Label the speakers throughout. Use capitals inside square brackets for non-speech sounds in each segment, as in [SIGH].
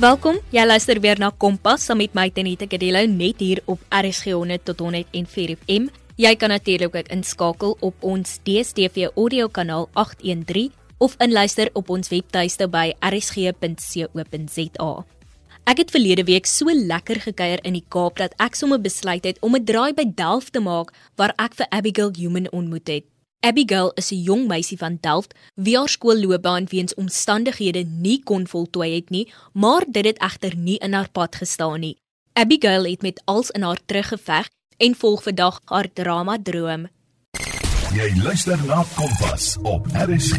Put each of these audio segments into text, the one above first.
Speaker 1: Welkom. Jy luister weer na Kompas saam met my Tenita Kadello net hier op RSG 100 tot 104 FM. Jy kan natuurlik ook inskakel op ons DStv audio kanaal 813 of inluister op ons webtuiste by rsg.co.za. Ek het verlede week so lekker gekuier in die Kaap dat ek sommer besluit het om 'n draai by Delft te maak waar ek vir Abigail Human ontmoet het. Abigail is 'n jong meisie van Delft wie haar skoolloopbaan weens omstandighede nie kon voltooi het nie, maar dit het egter nie in haar pad gestaan nie. Abigail het met als in haar teruggeveg en volg vandag haar drama droom.
Speaker 2: Jy luister na Kompas op RSG.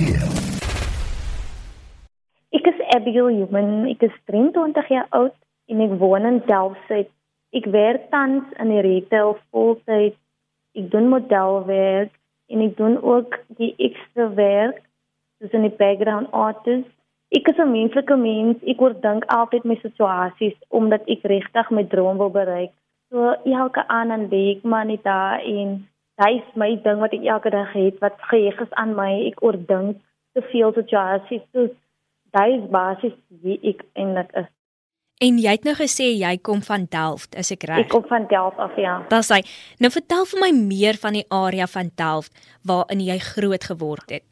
Speaker 3: Ek is Abigail Human, ek is 23 jaar oud en ek woon in Delft. Ek werk tans in die retail voltyd. Ek doen modelwerk en ek doen ook die ekstra werk soos in die background artist. Ek is 'n menslike mens. Ek oordink altyd my situasies omdat ek regtig my droom wil bereik. So elke aan en week maar net daar en daai is my ding wat ek elke dag het wat geheg is aan my. Ek oordink te veel situasies. So daai is basies wie ek eintlik is.
Speaker 1: En jy het nou gesê jy kom van Delft, is ek reg?
Speaker 3: Ek kom van Delft af, ja.
Speaker 1: Dis hy. Nou vertel vir my meer van die area van Delft waarin jy groot geword het.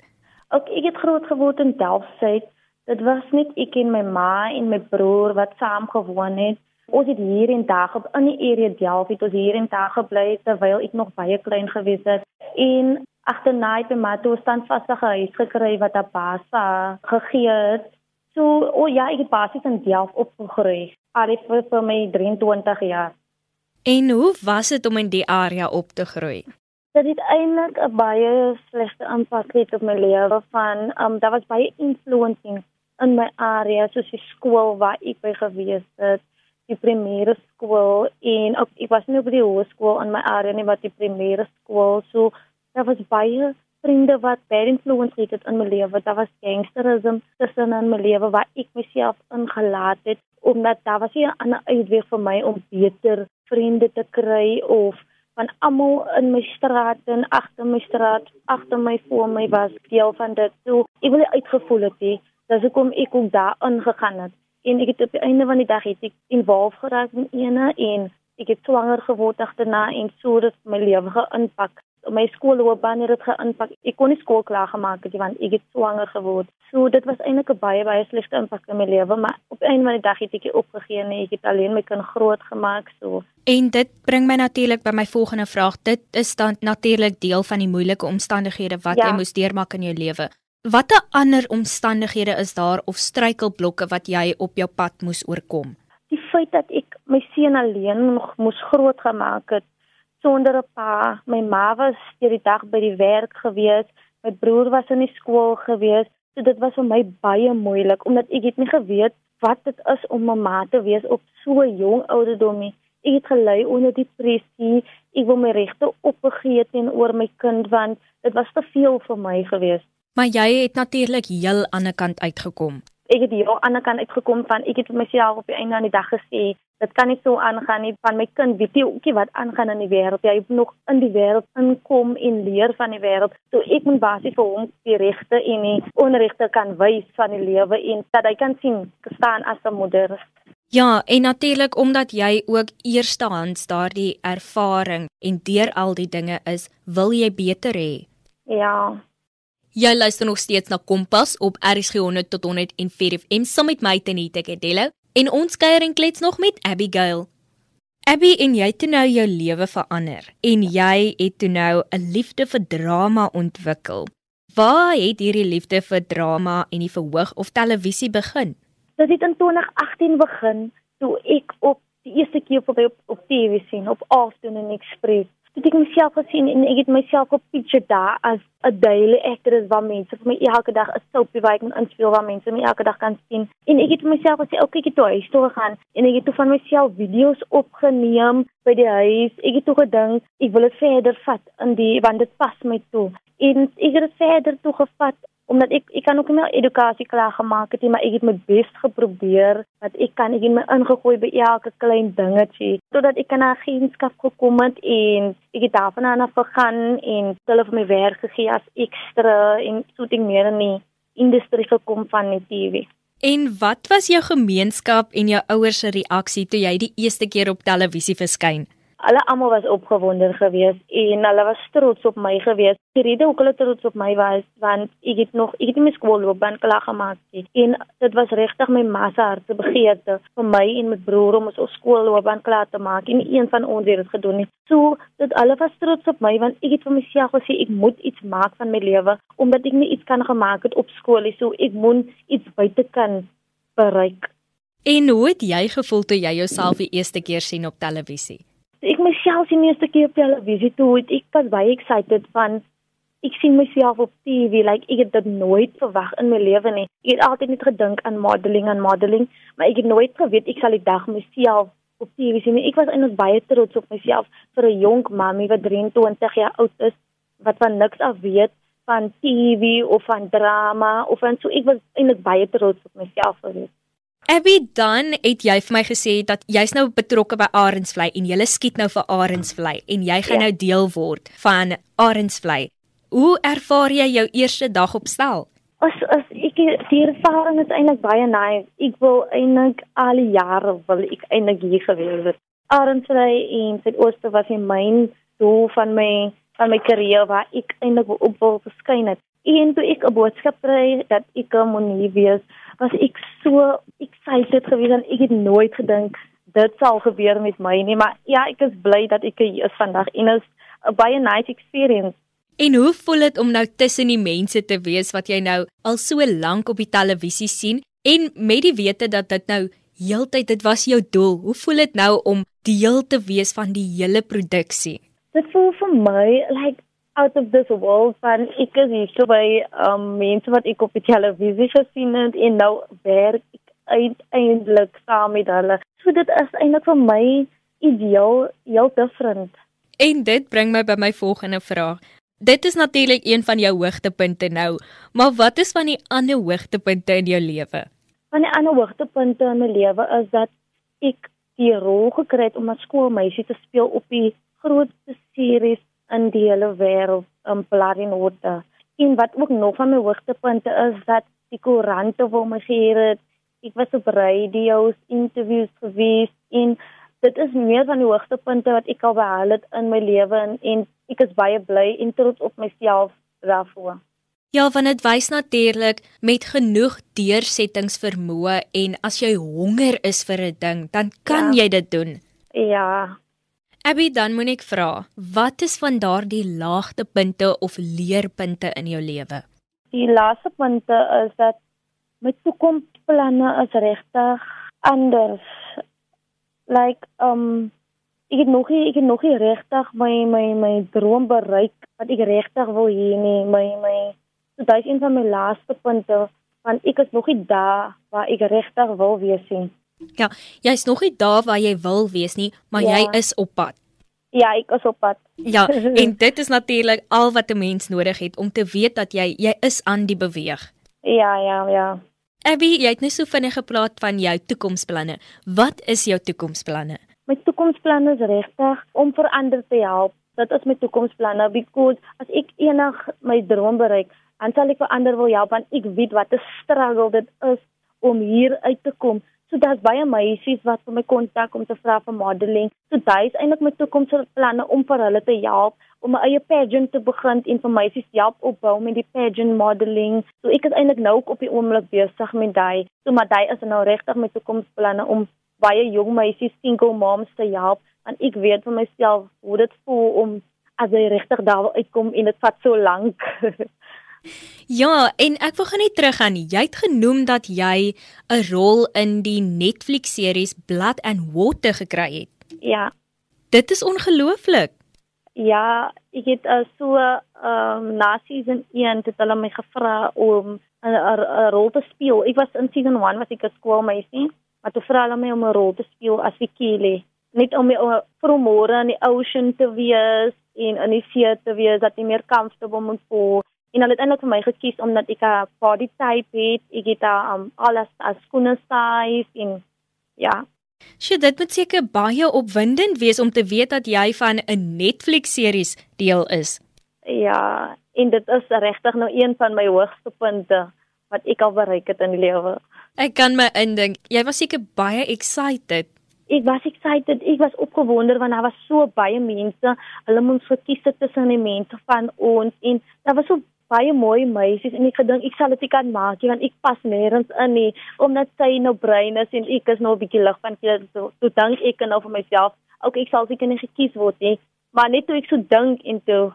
Speaker 3: Ook ek het groot geword in Delft Suid. Dit was net ek en my ma en my broer wat saam gewoon het. Ons het hier in dag op in die area Delft, het ons hier in dag gebly terwyl ek nog baie klein gewees het. En agterna het my ma toe standvastige huis gekry wat 'n baas gegee het So, o oh ja, ek het basies in Delft opgegroei. Al vir vir my 23 jaar.
Speaker 1: En hoe was dit om in die area op te groei?
Speaker 3: Dit het eintlik 'n baie slegte impak gehad op my lewe van um daar was baie influencing in my area soos die skool waar ek by gewees het, die primêre skool en ook ek was nie op die hoërskool in my area nie, maar die primêre skool. So daar was baie vriende wat bad influence het, het in my lewe. Daar was gangsterisme tussen in my lewe waar ek myself ingelaat het omdat daar was 'n ander uitweg vir my om beter vriende te kry of van almal in my straat en agter my straat, agter my voor my was deel van dit. So ek wil uitgevoel het hê, dis hoekom ek ook daar ingegaan het. En ek het op die einde van die dag het ek involve geraak in ene en ek het swanger geword agterna en so het my lewe geïmpak my skoolloopbaan het dit geïmpak. Ek kon nie skool klaar gemaak het want ek het swanger geword. So dit was eintlik 'n baie baie slegte impak in my lewe, maar op 'n van die dag het ek opgegee en ek het alleen my kind groot gemaak so.
Speaker 1: En dit bring my natuurlik by my volgende vraag. Dit is dan natuurlik deel van die moeilike omstandighede wat ja. jy moes deurmaak in jou lewe. Watter ander omstandighede is daar of struikelblokke wat jy op jou pad moes oorkom?
Speaker 3: Die feit dat ek my seun alleen moes groot gemaak het sonder 'n pa. My ma was deur die dag by die werk gewees. My broer was in die skool gewees. So dit was vir my baie moeilik omdat ek het nie geweet wat dit is om 'n ma te wees op so jong ouderdom nie. Ek het gelei onder depressie. Ek wou my regte opgegee teenoor my kind want dit was te veel vir my gewees.
Speaker 1: Maar jy het natuurlik heel aan 'n kant uitgekom
Speaker 3: ek het hier aan die kant uitgekom van ek het vir myself op die einde van die dag gesê dit kan nie so aangaan nie van my kind weet jy ookie wat aangaan in die wêreld jy moet nog in die wêreld inkom en leer van die wêreld so ek moet basies vir hom die regte en die onregte kan wys van die lewe en dat hy kan sien staan as 'n moeder.
Speaker 1: Ja, en natuurlik omdat jy ook eerstehands daardie ervaring en deur al die dinge is, wil jy beter hê.
Speaker 3: Ja,
Speaker 1: Jy luister nog steeds na Kompas op RSG 100 tot 104 FM saam met my Tenita Kedello en ons kuier en klets nog met Abigail. Abby en jy het nou jou lewe verander en jy het toe nou 'n liefde vir drama ontwikkel. Waar het hierdie liefde vir drama en die verhoog of televisie begin?
Speaker 3: Dit het in 2018 begin toe ek op die eerste keer op op, op TV sien op Afternoon Express het ek myself gesien en ek het myself op picture daar as 'n daily actress wat mense vir my elke dag 'n soapie wat ek moet inspel waar mense my elke dag kan sien. En ek het myself gesê okay ek het toe huis toe gegaan en ek het toe van myself video's opgeneem by die huis. Ek het toe gedink ek wil dit verder vat in die want dit pas my toe. En ek het dit verder toe gevat omdat ek ek kan ook nie edukasie klaar gemaak het nie, maar ek het my bes geprobeer dat ek kan ek het my ingegooi by elke klein dingetjie totdat ek in 'n agentskap gekom het en ek het daarvan af gegaan en hulle vir my werk gegee as ekstra en so ding meer in die industrie gekom van die TV.
Speaker 1: En wat was jou gemeenskap en jou ouers se reaksie toe jy die eerste keer op televisie verskyn?
Speaker 3: Hulle almal was opgewonde geweest en hulle was trots op my geweest. Die rede hoekom hulle trots op my was want ek het nog ek het my skoolloopbaan klaar gemaak het. En dit was regtig my ma se harte begeerte vir my en my broer om ons skoolloopbaan klaar te maak en een van ons het dit gedoen. So dit hulle was trots op my want ek het vir myself gesê ek moet iets maak van my lewe omdat ek nie iets kan gemaak het op skool nie. So ek moet iets buite kan bereik.
Speaker 1: En hoe het jy gevoel toe jy jouself die eerste keer sien op televisie?
Speaker 3: Ek myself die eerste keer op televisie toe. Het ek was baie excited van ek sien myself op TV like ek het dit nooit verwag in my lewe nie. Ek het altyd net gedink aan modeling en modeling maar ek het nooit geweet ek sal die dag myself op TV sien ek was eintlik baie trots op myself vir 'n jong mami wat 23 jaar oud is wat van niks af weet van TV of van drama of en so. Ek was eintlik baie trots op myself geweest
Speaker 1: Abby, dan het jy vir my gesê dat jy's nou betrokke by Arendsvlei en jy skiet nou vir Arendsvlei en jy gaan ja. nou deel word van Arendsvlei. Hoe ervaar jy jou eerste dag op stel?
Speaker 3: As as ek die ervaring is eintlik baie nice. Ek wil eintlik al die jare wil ek eintlik hier gewees het. Arendsvlei en Suidooste was die myn doel van my van my karier waar ek eintlik op wil verskyn het. En toe ek 'n boodskap kry dat ek moet hier wees, was ek so excited geweest en ek het nooit gedink dit sal gebeur met my nie, maar ja, ek is bly dat ek hier is vandag en is 'n baie nice experience.
Speaker 1: En hoe voel dit om nou tussen die mense te wees wat jy nou al so lank op die televisie sien en met die wete dat dit nou heeltyd dit was jou doel. Hoe voel dit nou om deel te wees van die hele produksie?
Speaker 3: Dit voel vir my like out of this world van ek is hier so by um mense wat ek op die televisie gesien het en nou werk ek uiteindelik saam met hulle. So dit is eintlik vir my ideaal, heel different.
Speaker 1: En dit bring my by my volgende vraag. Dit is natuurlik een van jou hoogtepunte nou, maar wat is van die ander hoogtepunte in jou lewe?
Speaker 3: Van die ander hoogtepunte in my lewe is dat ek die rol gekry het om 'n skoolmeisie te speel op die grootste series in die hele wêreld in Plarinota. En wat ook nog van my hoogtepunte is dat die koerante vir my gee het. Ek was op radio's, interviews gewees en dit is meer van die hoogtepunte wat ek al behaal het in my lewe en, en ek is baie bly en trots op myself daarvoor.
Speaker 1: Ja, want dit wys natuurlik met genoeg deursettingsvermoë en as jy honger is vir 'n ding, dan kan ja. jy dit doen.
Speaker 3: Ja,
Speaker 1: Abby, dan moet ek vra, wat is van daardie laagtepunte of leerpunte in jou lewe?
Speaker 3: Die laaste punte is dat my toekomsplanne is regtig anders. Like um ek het nog nie ek het nog nie regtig my my my droom bereik wat ek regtig wil hê nie. My my so dit is een van my laaste punte want ek is nog nie daar waar ek regtig wil wees nie.
Speaker 1: Ja, jy's nog nie daar waar jy wil wees nie, maar ja. jy is op pad.
Speaker 3: Ja, ek is op pad.
Speaker 1: Ja, [LAUGHS] en dit is natuurlik al wat 'n mens nodig het om te weet dat jy jy is aan die beweeg.
Speaker 3: Ja, ja, ja.
Speaker 1: Abby, jy het net so vinnig gepraat van jou toekomsplanne. Wat is jou toekomsplanne?
Speaker 3: My toekomsplanne is regtig om verander te help. Dit is my toekomsplanne because as ek eendag my droom bereik, dan sal ek verander wil help want ek weet wat 'n struggle dit is om hier uit te kom. So daar's baie meisies wat vir my kontak om te vra vir modeling. So daai is eintlik my toekomsplanne om vir hulle te help om 'n eie pageant te begin en vir meisies help opbou met die pageant modeling. So ek is eintlik nou op die oomblik besig met daai. So maar daai is nou regtig my toekomsplanne om baie jong meisies single moms te help en ek weet vir myself hoe dit voel om as jy regtig daar wil uitkom en dit vat so lank. [LAUGHS]
Speaker 1: Ja, en ek wil gaan net terug aan. Jy het genoem dat jy 'n rol in die Netflix-series Blood and Water gekry het.
Speaker 3: Ja.
Speaker 1: Dit is ongelooflik.
Speaker 3: Ja, ek het uh, so ehm um, na season 1 het hulle my gevra om 'n rol te speel. Ek was in season 1 was ek 'n skoolmeisie, maar toe vra hulle my om 'n rol te speel as Vikile. Net om my vir môre in die ocean te wees en in die see te wees dat ek meer comfortable moet voel en hulle het eintlik vir my gekies omdat ek 'n body type het. Ek het um, alles as skoene size en ja.
Speaker 1: Sy dit moet seker baie opwindend wees om te weet dat jy van 'n Netflix series deel is.
Speaker 3: Ja, en dit is regtig nou een van my hoogste punte wat ek al bereik het in die lewe.
Speaker 1: Ek kan my indink, jy was seker baie excited.
Speaker 3: Ek was excited, ek was opgewonde want daar was so baie mense. Hulle moes verkies tussen die mense van ons en daar was so baie mooi meisies en ek gedink ek sal dit kan maak want ek pas nêrens in nie. Omdat sy nou bruin is en ek is nou 'n bietjie lig van kleur so so dink ek nou vir myself ook ek sal seker nie gekies word nie. Maar net toe ek so dink en toe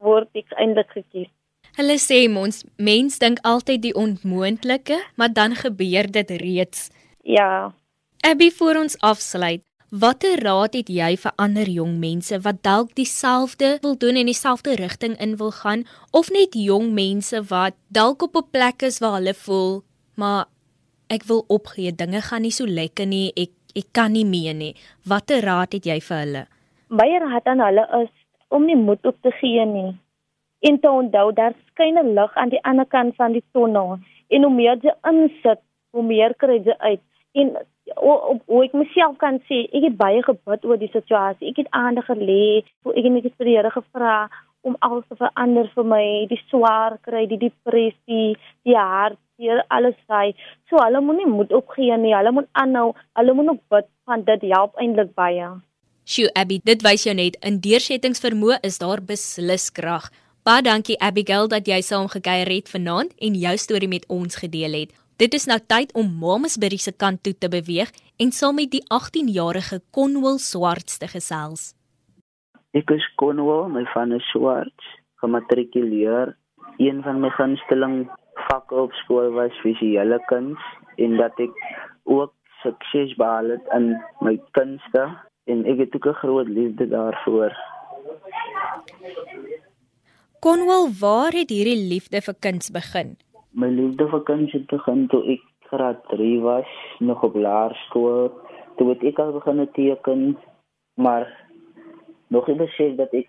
Speaker 3: word ek eintlik gekies.
Speaker 1: Hulle sê ons mens dink altyd die onmoontlike maar dan gebeur dit reeds.
Speaker 3: Ja.
Speaker 1: Abby voor ons afsluit Watter raad het jy vir ander jong mense wat dalk dieselfde wil doen en dieselfde rigting in wil gaan of net jong mense wat dalk op 'n plek is waar hulle voel maar ek wil opgee, dinge gaan nie so lekker nie, ek ek kan nie meer nie. Watter raad het jy vir hulle?
Speaker 3: My raad aan hulle is om nie moed op te gee nie. En te onthou daar skyn 'n lig aan die ander kant van die tonnel en hoe meer jy insit, hoe meer kry jy uit. En op hoe ek myself kan sê, ek het baie gebid oor die situasie. Ek het aandag gelê, ek het net vir die Here gevra om alles te verander vir my, die swaar kry, die depressie, die hartseer, alles daai. So hulle moenie moed opgee nie. Hulle moet aanhou. Hulle moet nog bid want dit help eintlik baie.
Speaker 1: Sjoe Abby, dit wys jou net in deursettingsvermoë is daar beslis krag. Baie dankie Abigail dat jy saam gekuier het vanaand en jou storie met ons gedeel het. Dit is nou tyd om Mamasbury se kant toe te beweeg en saam met die 18-jarige Conwell Swarts te gesels.
Speaker 4: Ek is Conwell, my van is Swarts, gematrikuleer. Een van my gunsteling vakke op skool was visuele kuns en dat ek ook sukses behaal het in my kunste en ek het ook 'n groot liefde daarvoor.
Speaker 1: Conwell, waar het hierdie liefde vir kuns begin?
Speaker 4: My liefde vir kuns het begin toe ek graad 3 was, nog op laerskool. Toe het ek al begin teken, maar nog nie besef dat ek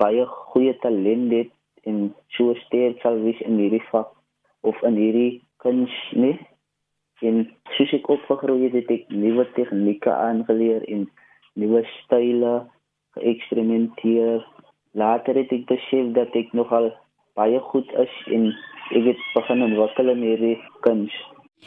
Speaker 4: baie goeie talent het en so sterk sal wees in hierdie vak of in hierdie kuns nie. En soos ek opgegroei het, het ek nuwe tegnieke aangeleer en nuwe style geëksperimenteer. Later het ek besef dat ek nogal baie goed is en ek het begin ontwikkel in hierdie kuns.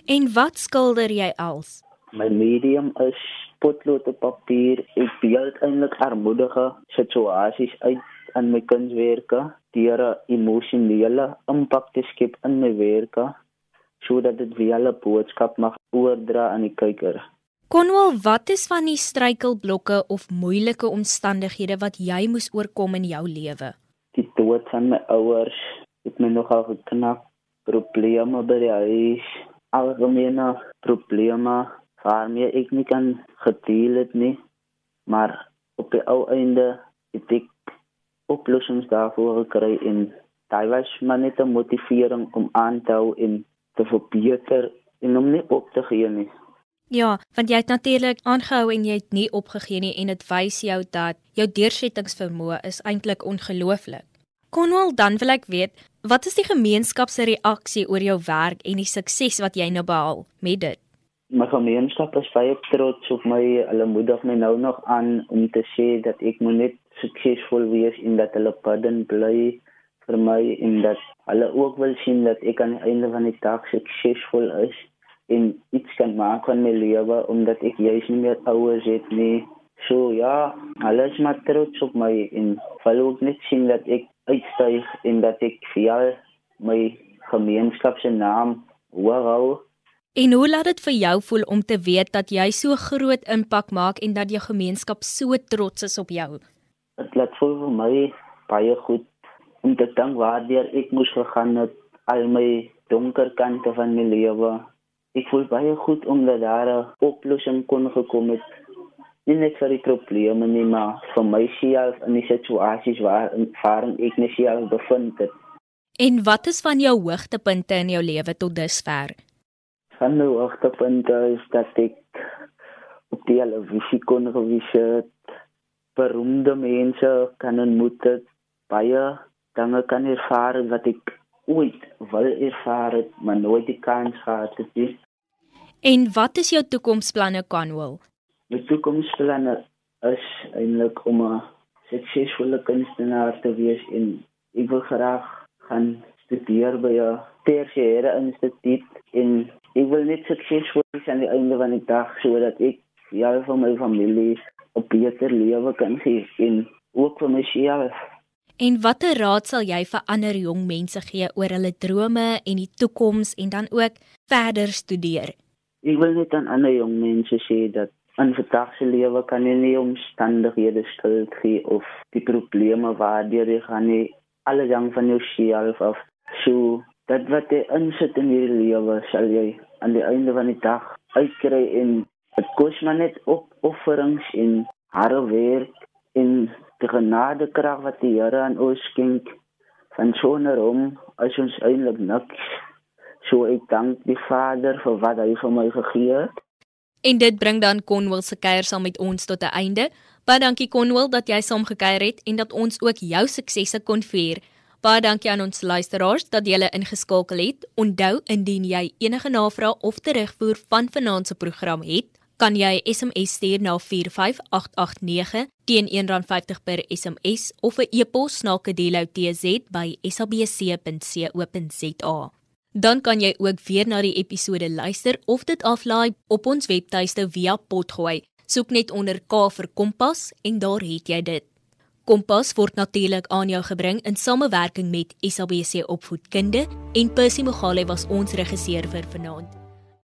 Speaker 1: En wat skilder jy als?
Speaker 4: My medium is potlood op papier. Ek beeld eintlik armoedige situasies uit in my kunswerke deur 'n emosionele impak te skep in my werke sodat dit weer 'n boodskap mag oordra aan die kyker.
Speaker 1: Konwal, wat is van die struikelblokke of moeilike omstandighede wat jy moes oorkom in jou lewe?
Speaker 4: Die dood van my ouers het my nogal geknak. Probleme by die huis, algemene probleme waarmee ek nie kan gedeel het nie. Maar op die ou einde het ek oplossings daarvoor gekry en dit was my net 'n motivering om aan te hou en te verbeter en om nie op te gee nie.
Speaker 1: Ja, want jy het natuurlik aangehou en jy het nie opgegee nie en dit wys jou dat jou deursettingsvermoë is eintlik ongelooflik. Konwal, dan wil ek weet, wat is die gemeenskap se reaksie oor jou werk en die sukses wat jy nou behaal met dit?
Speaker 4: My gemeenskap is baie trots op my. Hulle moedig my nou nog aan om te sê dat ek moet net suksesvol wees en dat hulle padden bly vir my en dat hulle ook wil sien dat ek aan die einde van die dag suksesvol is en iets kan maak van my lewe omdat ek juis nie meer ouers het nie. So ja, alles maar trots op my en wil ook net sien dat ek uitstyg en dat ek vir my gemeenskap se naam hoog hou.
Speaker 1: En hoe laat dit vir jou voel om te weet dat jy so groot impak maak en dat jou gemeenskap so trots is op jou?
Speaker 4: Dit laat voel vir my baie goed om te dink waardeur ek moes gegaan het al my donker kante van my lewe. Ek voel baie goed omdat daar 'n oplossing kon gekom het nie net vir die probleme nie, maar vir myself in die situasies waar waarin ek myself bevind het.
Speaker 1: En wat is van jou hoogtepunte in jou lewe tot dusver?
Speaker 4: Van my hoogtepunte is dat ek op die televisie kon gewys het, beroemde mense kan ontmoet het, baie dinge kan ervaar wat ek ooit wil ervaar het, maar nooit die kans gehad het nie.
Speaker 1: En wat is jou toekomsplanne, Conwell?
Speaker 4: My toekomsplanne is eintlik om 'n suksesvolle kunstenaar te wees en ek wil graag gaan studeer by 'n tersiêre instituut en ek wil net suksesvol wees aan die einde van die dag sodat ek ja vir my familie 'n beter lewe kan gee en ook vir myself.
Speaker 1: En watter raad sal jy vir ander jong mense gee oor hulle drome en die toekoms en dan ook verder studeer?
Speaker 4: Ek wil net aan ander jong mense sê dat in vandag se lewe kan jy nie omstandighede skuld gee of die probleme waardeur jy gaan nie. Alles hang van jouself af. So dat wat jy insit in hierdie lewe sal jy aan die einde van die dag uitkry en dit kos maar net op offerings en harde werk en die genade krag wat die Here aan ons skenk. Van sonder hom as ons eintlik niks. So ek dank die Vader vir wat hy vir my gegee het
Speaker 1: En dit bring dan Konwil se kuier saam met ons tot 'n einde. Baie dankie Konwil dat jy saam gekuier het en dat ons ook jou suksesse kon vier. Baie dankie aan ons luisteraars dat julle ingeskakel het. Onthou indien jy enige navrae of terugvoer van vanaand se program het, kan jy SMS stuur na 45889 teen R1.50 per SMS of 'n e-pos na kedeloutz@sabc.co.za. Dan kan jy ook weer na die episode luister of dit aflaai op ons webtuiste via Potgooi. Soek net onder K vir Kompas en daar het jy dit. Kompas word natuurlik aan jou gebring in samewerking met SABC Opvoedkunde en Percy Mogale was ons regisseur vir vanaand.